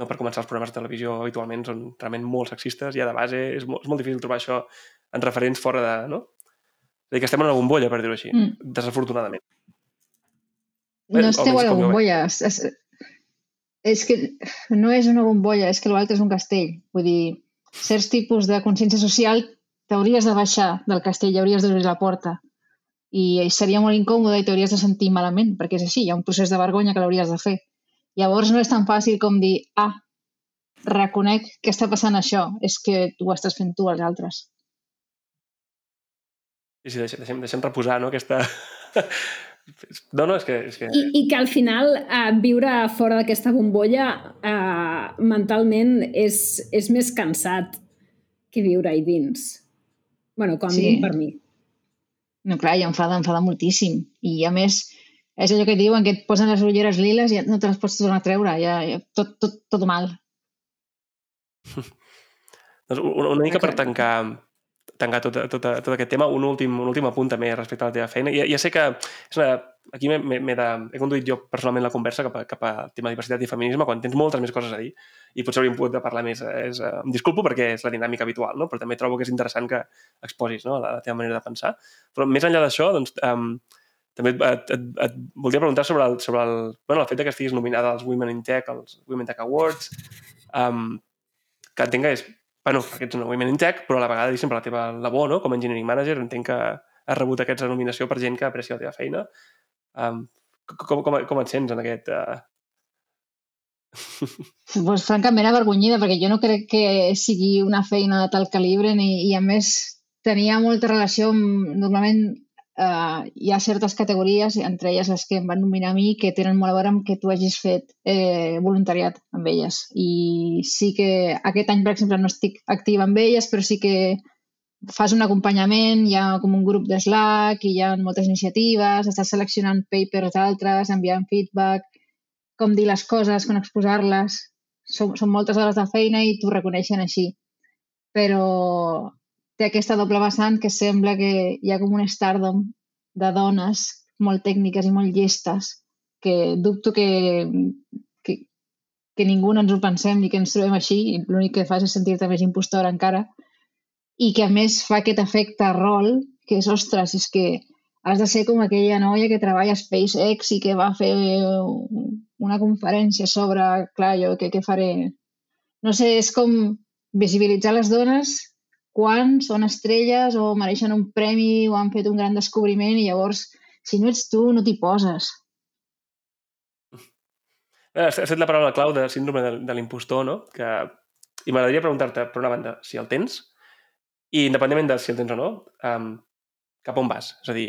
No per començar, els programes de televisió habitualment són realment molt sexistes, ja de base és molt, és molt difícil trobar això en referents fora de... No? És dir, que estem en una bombolla, per dir-ho així, Mm. desafortunadament. No Bé, esteu a la ho bombolla. És, és, és que no és una bombolla, és que l'altre és un castell. Vull dir, certs tipus de consciència social t'hauries de baixar del castell i hauries d'obrir la porta. I seria molt incòmode i t'hauries de sentir malament, perquè és així, hi ha un procés de vergonya que l'hauries de fer. Llavors no és tan fàcil com dir, ah, reconec que està passant això, és que ho estàs fent tu als altres. Sí, sí, deixem, deixem, deixem reposar, no?, aquesta... No, no, és que... És que... I, i que al final eh, viure fora d'aquesta bombolla eh, mentalment és, és més cansat que viure-hi dins. bueno, com Sí. per mi. No, clar, i enfada, enfada moltíssim. I a més, és allò que diuen, que et posen les ulleres liles i no te les pots tornar a treure, ja, ja tot, tot, tot mal. Doncs una, una mica per tancar, tancar tot, tot, tot aquest tema, un últim, un últim apunt també respecte a la teva feina. Ja, ja sé que és una, aquí m'he- m'he m'he de, he conduït jo personalment la conversa cap a, cap a tema de diversitat i feminisme quan tens moltes més coses a dir i potser hauríem pogut de parlar més. És, eh, em disculpo perquè és la dinàmica habitual, no? però també trobo que és interessant que exposis no? la, la teva manera de pensar. Però més enllà d'això, doncs, um, també et, et, et, et voldria preguntar sobre el, sobre el, bueno, el fet que estiguis nominada als Women in Tech, als Women Tech Awards, um, que entenc que és, bueno, que ets una Women in Tech, però a la vegada, diguéssim, per la teva labor, no?, com a engineering manager, entenc que has rebut aquesta nominació per gent que aprecia la teva feina. Um, com, com, com et sents en aquest... Uh... Pues, francament avergonyida, perquè jo no crec que sigui una feina de tal calibre ni, i a més tenia molta relació amb, normalment eh, hi ha certes categories, entre elles les que em van nominar a mi, que tenen molt a veure amb que tu hagis fet eh, voluntariat amb elles. I sí que aquest any, per exemple, no estic activa amb elles, però sí que fas un acompanyament, hi ha com un grup de Slack, hi ha moltes iniciatives, estàs seleccionant papers d'altres, enviant feedback, com dir les coses, com exposar-les. Són, són moltes hores de feina i t'ho reconeixen així. Però té aquesta doble vessant que sembla que hi ha com un stardom de dones molt tècniques i molt llestes que dubto que, que, que ningú ens ho pensem ni que ens trobem així i l'únic que fas és sentir-te més impostora encara i que a més fa aquest efecte rol que és, ostres, és que has de ser com aquella noia que treballa a SpaceX i que va fer una conferència sobre, clar, jo què, què faré? No sé, és com visibilitzar les dones quan són estrelles o mereixen un premi o han fet un gran descobriment i llavors, si no ets tu, no t'hi poses. Has fet la paraula clau de síndrome de, de l'impostor, no? Que... I m'agradaria preguntar-te, per una banda, si el tens, i independentment de si el tens o no, um, cap on vas? És a dir,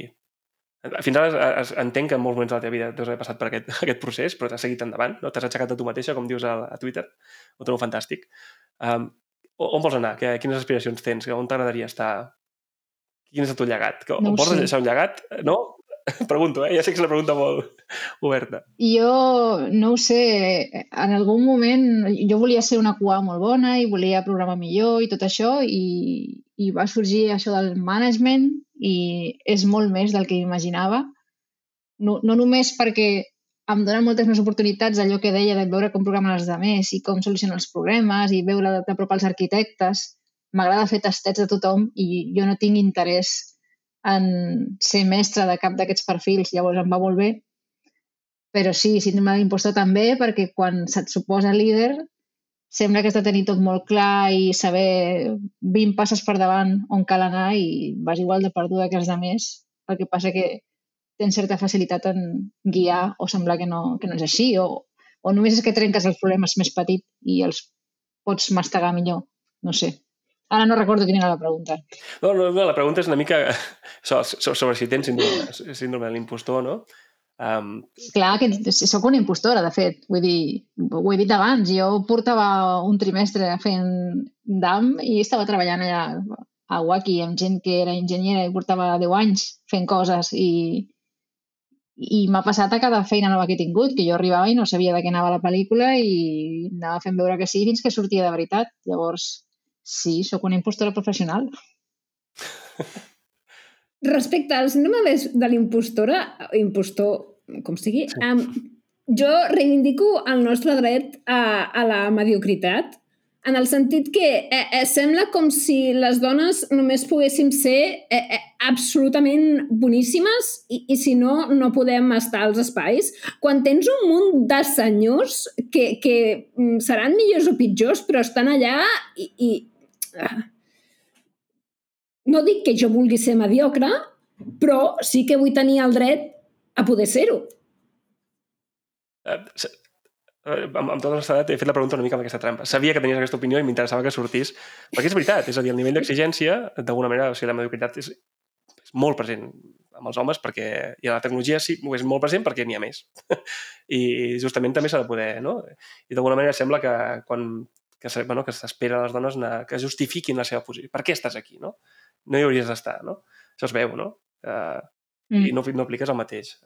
fins ara es, entenc que en molts moments de la teva vida haver passat per aquest, aquest procés, però t'has seguit endavant, no? t'has aixecat a tu mateixa, com dius a, a Twitter, ho trobo fantàstic. Um, on vols anar? Que, quines aspiracions tens? On t'agradaria estar? Quin és el teu llegat? Que, no vols sé. deixar un llegat? No? Pregunto, eh? Ja sé que és una pregunta molt oberta. Jo no ho sé. En algun moment jo volia ser una QA molt bona i volia programar millor i tot això i, i va sorgir això del management i és molt més del que imaginava. No, no només perquè em dona moltes més oportunitats allò que deia de veure com programen els altres i com solucionen els problemes i veure de prop els arquitectes. M'agrada fer tastets de tothom i jo no tinc interès en ser mestre de cap d'aquests perfils, llavors em va molt bé. Però sí, síndrome de l'impostor també, perquè quan se't suposa líder sembla que has de tenir tot molt clar i saber 20 passes per davant on cal anar i vas igual de perduda que els altres. El que passa que tens certa facilitat en guiar o semblar que no, que no és així o, o només és que trenques els problemes més petit i els pots mastegar millor. No sé. Ara no recordo quina era la pregunta. No, no, no la pregunta és una mica sobre, sobre si tens síndrome, síndrome de l'impostor, no? Um... Clar, que sóc una impostora, de fet. Vull dir, ho he dit abans, jo portava un trimestre fent DAM i estava treballant allà a Waki amb gent que era enginyera i portava 10 anys fent coses i, i m'ha passat a cada feina nova que he tingut, que jo arribava i no sabia de què anava la pel·lícula i anava fent veure que sí fins que sortia de veritat. Llavors, sí, sóc una impostora professional. Respecte al síndrome de, de l'impostora, impostor, com sigui, sí. um, jo reivindico el nostre dret a, a la mediocritat en el sentit que eh, eh, sembla com si les dones només poguéssim ser eh, eh, absolutament boníssimes i, i si no, no podem estar als espais. Quan tens un munt de senyors que, que mm, seran millors o pitjors, però estan allà i... i uh, no dic que jo vulgui ser mediocre, però sí que vull tenir el dret a poder ser-ho. Uh, Eh, amb, amb tota l'honestedat, he fet la pregunta una mica amb aquesta trampa. Sabia que tenies aquesta opinió i m'interessava que sortís, perquè és veritat, és a dir, el nivell d'exigència, d'alguna manera, o sigui, la mediocritat és, és molt present amb els homes perquè i a la tecnologia sí, és molt present perquè n'hi ha més. I justament també s'ha de poder, no? I d'alguna manera sembla que quan que, bueno, que s'espera a les dones una, que justifiquin la seva posició. Per què estàs aquí, no? No hi hauries d'estar, no? Això es veu, no? Uh, mm. I no, no apliques el mateix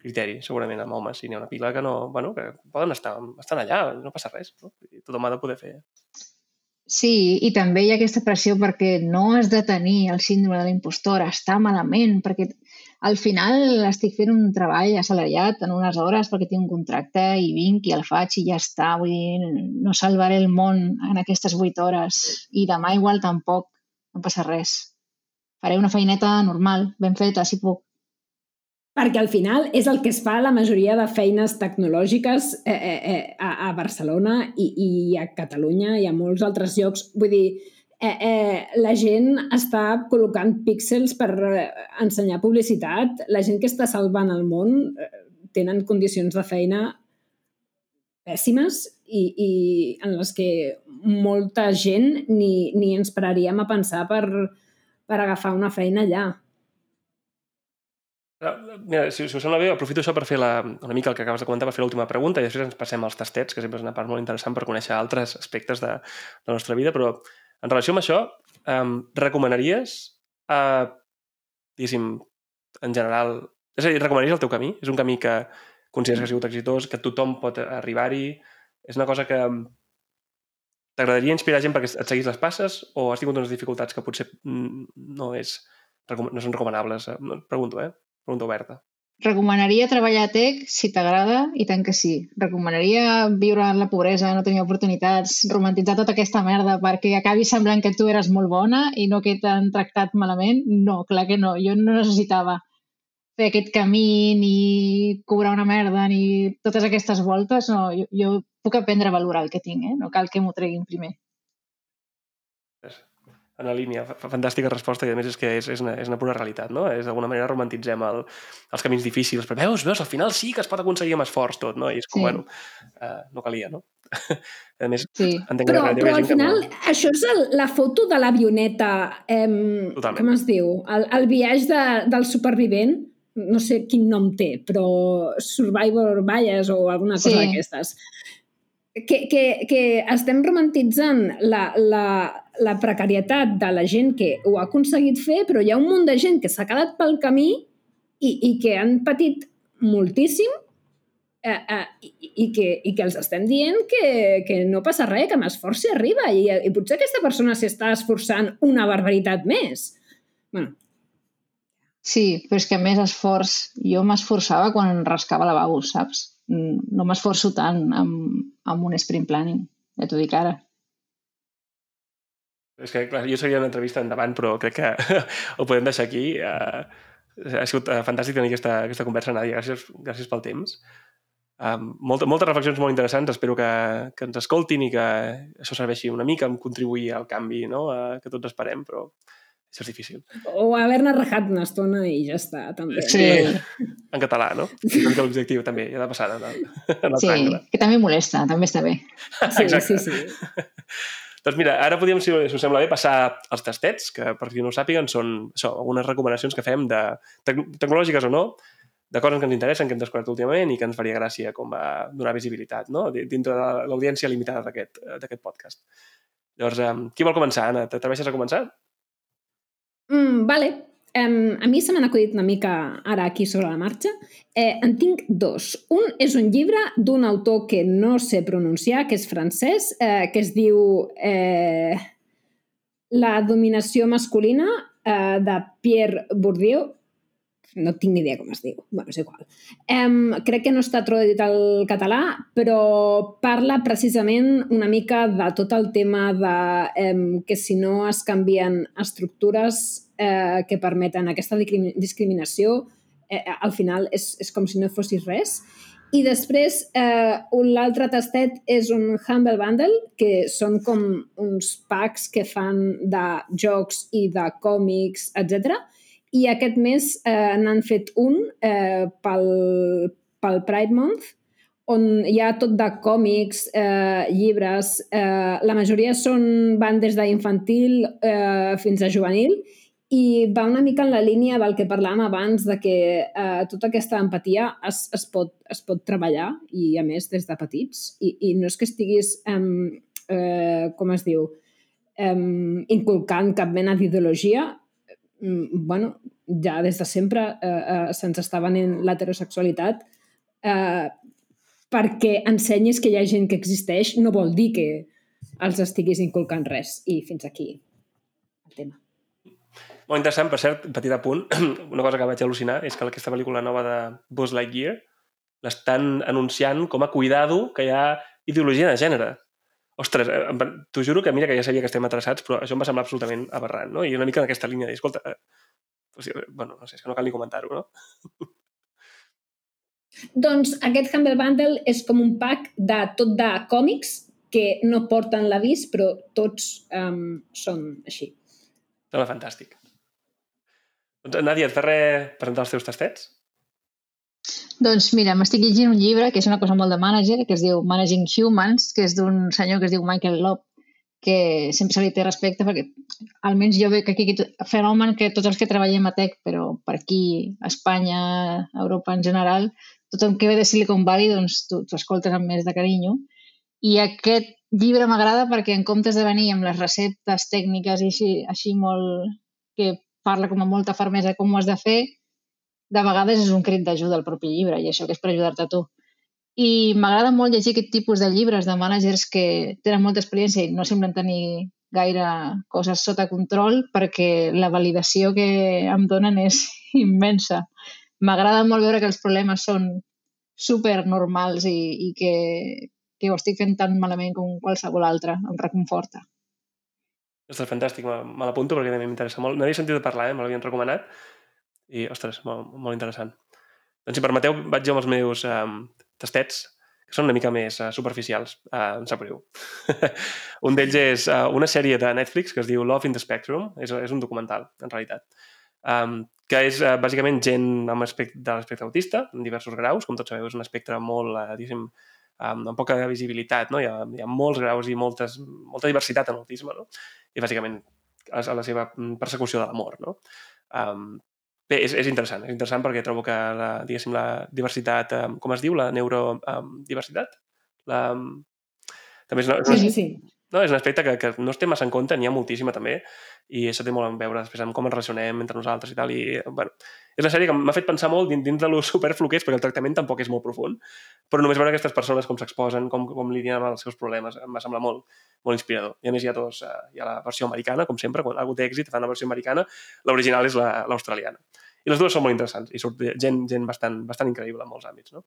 criteri, segurament, amb homes. Si n'hi ha una pila que no... Bueno, que poden estar, estan allà, no passa res. No? Tothom ha de poder fer. Sí, i també hi ha aquesta pressió perquè no has de tenir el síndrome de l'impostora, està malament, perquè al final estic fent un treball assalariat en unes hores perquè tinc un contracte i vinc i el faig i ja està. Vull dir, no salvaré el món en aquestes vuit hores i demà igual tampoc, no passa res. Faré una feineta normal, ben feta, si puc perquè al final és el que es fa la majoria de feines tecnològiques eh, eh, eh, a, a Barcelona i, i a Catalunya i a molts altres llocs. Vull dir, eh, eh, la gent està col·locant píxels per eh, ensenyar publicitat, la gent que està salvant el món eh, tenen condicions de feina pèssimes i, i en les que molta gent ni, ni ens pararíem a pensar per, per agafar una feina allà. Ah, Mira, si, si us sembla bé, aprofito això per fer la, una mica el que acabes de comentar, per fer l'última pregunta i després ens passem als tastets, que sempre és una part molt interessant per conèixer altres aspectes de, de la nostra vida, però en relació amb això, um, recomanaries, uh, diguéssim, en general... És a dir, recomanaries el teu camí? És un camí que consideres que ha sigut exitós, que tothom pot arribar-hi? És una cosa que t'agradaria inspirar gent perquè et seguís les passes o has tingut unes dificultats que potser mm, no, és, no són recomanables? Pregunto, eh? Pregunta oberta. Recomanaria treballar a tech si t'agrada i tant que sí. Recomanaria viure en la pobresa, no tenir oportunitats, romantitzar tota aquesta merda perquè acabi semblant que tu eres molt bona i no que t'han tractat malament? No, clar que no. Jo no necessitava fer aquest camí ni cobrar una merda ni totes aquestes voltes. No, jo, jo puc aprendre a valorar el que tinc, eh? no cal que m'ho treguin primer en la línia. Fantàstica resposta i a més és que és, és, una, és una pura realitat, no? És d'alguna manera romantitzem el, els camins difícils, però veus, veus, al final sí que es pot aconseguir amb esforç tot, no? I és com, sí. bueno, uh, no calia, no? a més, sí. entenc però, que però al final no... això és el, la foto de l'avioneta, eh, com es diu? El, el viatge de, del supervivent, no sé quin nom té, però Survivor Bias o alguna cosa sí. d'aquestes que, que, que estem romantitzant la, la, la precarietat de la gent que ho ha aconseguit fer, però hi ha un munt de gent que s'ha quedat pel camí i, i que han patit moltíssim eh, eh, i, i, que, i que els estem dient que, que no passa res, que amb esforç s'hi arriba i, i potser aquesta persona s'està esforçant una barbaritat més. Bueno. Sí, però és que més esforç... Jo m'esforçava quan rascava lavabos, saps? No m'esforço tant amb, amb un sprint planning, ja t'ho dic ara. És que, clar, jo seria una entrevista endavant, però crec que ho podem deixar aquí. Uh, ha sigut uh, fantàstic tenir aquesta, aquesta conversa, Nàdia. Gràcies, gràcies pel temps. Um, molta, moltes reflexions molt interessants. Espero que, que ens escoltin i que això serveixi una mica en contribuir al canvi no? uh, que tots esperem, però això és difícil. O haver-ne rajat una estona i ja està, també. Sí, en català, no? És l'objectiu, també, ja de passada. En el, en el sí, que també molesta, també està bé. Sí, Exacte. sí, sí. doncs mira, ara podríem, si, us sembla bé, passar als tastets, que per qui no ho sàpiguen són això, algunes recomanacions que fem de tec tecnològiques o no, de coses que ens interessen, que hem descobert últimament i que ens faria gràcia com a donar visibilitat no? dintre de l'audiència limitada d'aquest podcast. Llavors, qui vol començar, Anna? T'atreveixes a començar? Mm, vale. Um, a mi se m'han acudit una mica ara aquí sobre la marxa. Eh, en tinc dos. Un és un llibre d'un autor que no sé pronunciar, que és francès, eh, que es diu eh, La dominació masculina, eh, de Pierre Bourdieu no tinc ni idea com es diu, bueno, és igual. Um, crec que no està traduït al català, però parla precisament una mica de tot el tema de um, que si no es canvien estructures uh, que permeten aquesta discriminació, eh, al final és, és com si no fossis res. I després, eh, l'altre tastet és un Humble Bundle, que són com uns packs que fan de jocs i de còmics, etc i aquest mes eh, n'han fet un eh, pel, pel Pride Month, on hi ha tot de còmics, eh, llibres, eh, la majoria són van des d'infantil eh, fins a juvenil i va una mica en la línia del que parlàvem abans de que eh, tota aquesta empatia es, es, pot, es pot treballar i a més des de petits. I, i no és que estiguis eh, eh, com es diu eh, inculcant cap mena d'ideologia bueno, ja des de sempre eh, eh, se'ns està venent l'heterosexualitat eh, perquè ensenyis que hi ha gent que existeix no vol dir que els estiguis inculcant res. I fins aquí el tema. Molt interessant, per cert, petit apunt, una cosa que vaig al·lucinar és que aquesta pel·lícula nova de Buzz Lightyear l'estan anunciant com a cuidado que hi ha ideologia de gènere. Ostres, eh, t'ho juro que mira que ja sabia que estem atrasats, però això em va semblar absolutament aberrant, no? I una mica en aquesta línia de dir, escolta, eh, pues, bueno, no sé, és que no cal ni comentar-ho, no? Doncs aquest Humble Bundle és com un pack de tot de còmics que no porten l'avís, però tots um, són així. Sembla fantàstic. Doncs, Nàdia, et fa res presentar els teus tastets? Doncs mira, m'estic llegint un llibre que és una cosa molt de manager, que es diu Managing Humans, que és d'un senyor que es diu Michael Loeb, que sempre se li té respecte perquè almenys jo veig que aquí fenomen que tots els que treballem a tech, però per aquí, a Espanya, a Europa en general, tothom que ve de Silicon Valley, doncs tu, tu escoltes amb més de carinyo. I aquest llibre m'agrada perquè en comptes de venir amb les receptes tècniques i així, així molt... que parla com amb molta fermesa com ho has de fer, de vegades és un crit d'ajuda al propi llibre i això que és per ajudar-te a tu. I m'agrada molt llegir aquest tipus de llibres de managers que tenen molta experiència i no semblen tenir gaire coses sota control perquè la validació que em donen és immensa. M'agrada molt veure que els problemes són super normals i, i que, que ho estic fent tan malament com qualsevol altre. Em reconforta. Ostres, fantàstic, me, me l'apunto perquè també m'interessa molt. No havia sentit de parlar, eh? me l'havien recomanat i, ostres, molt, molt interessant. Doncs si permeteu, vaig jo amb els meus um, tastets, que són una mica més uh, superficials, uh, em sap greu. un d'ells és uh, una sèrie de Netflix que es diu Love in the Spectrum, és, és un documental, en realitat, um, que és uh, bàsicament gent amb aspecte, de l'espectre autista, en diversos graus, com tots sabeu, és un espectre molt, uh, diguéssim, um, amb poca visibilitat, no? hi, ha, hi ha molts graus i moltes, molta diversitat en l'autisme, no? i bàsicament a la seva persecució de l'amor. No? Um, Bé, és, és interessant, és interessant perquè trobo que la, diguéssim, la diversitat, um, com es diu, la neurodiversitat? La, um, també és una, Sí, sí, sí. no, és un aspecte que, que no es té massa en compte, n'hi ha moltíssima també, i això té molt a veure després amb com ens relacionem entre nosaltres i tal, i bueno, és una sèrie que m'ha fet pensar molt dins, dins de lo superflu que és, perquè el tractament tampoc és molt profund, però només veure aquestes persones com s'exposen, com, com lidien amb els seus problemes, em va semblar molt, molt inspirador. I a més hi ha, dos, eh, hi ha la versió americana, com sempre, quan algú té èxit fan la versió americana, l'original és la- l'australiana. I les dues són molt interessants i surt gent, gent bastant, bastant increïble en molts àmbits. No?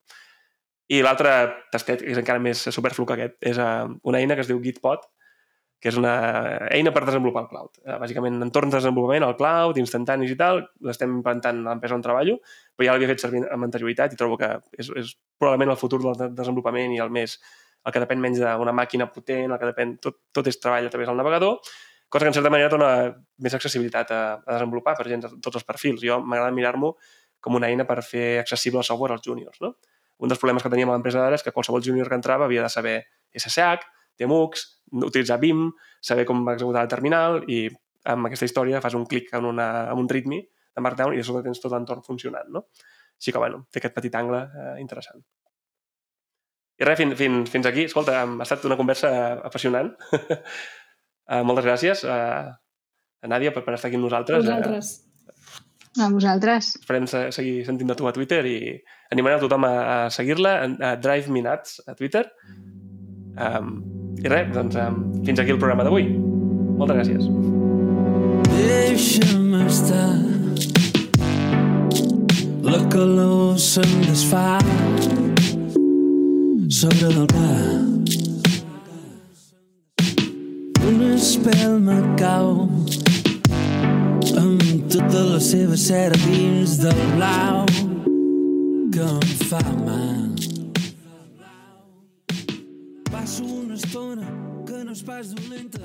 I l'altre tastet, que és encara més superflu que aquest, és uh, una eina que es diu Gitpod, que és una eina per desenvolupar el cloud. Uh, bàsicament, entorns de desenvolupament, el cloud, instantanis i tal, l'estem implantant a l'empresa on treballo, però ja l'havia fet servir amb anterioritat i trobo que és, és probablement el futur del de- desenvolupament i el més el que depèn menys d'una màquina potent, el que depèn, tot, tot és treball a través del navegador, cosa que en certa manera dona més accessibilitat a, a desenvolupar per gent de tots els perfils. Jo m'agrada mirar-m'ho com una eina per fer accessible el software als júniors. No? Un dels problemes que teníem a l'empresa d'ara és que qualsevol júnior que entrava havia de saber SSH, TMUX, utilitzar BIM, saber com executar la terminal i amb aquesta història fas un clic en, una, en un readme de Markdown i de sobte tens tot l'entorn funcionant. No? Així que, bueno, té aquest petit angle eh, interessant. I res, fins, fins, fins aquí. Escolta, ha estat una conversa apassionant. uh, moltes gràcies uh, a Nàdia per, per estar aquí amb nosaltres. Vosaltres. A vosaltres. Esperem se- seguir sentint de tu a Twitter i animarem a tothom a, a seguir-la a, a Drive Me Nuts a Twitter. Um, I res, doncs um, fins aquí el programa d'avui. Moltes gràcies. Deixa'm estar La calor se'n desfà sobre del pla Una espelma cau amb tota la seva cera dins del blau que em fa mal. Passo una estona que no és pas dolenta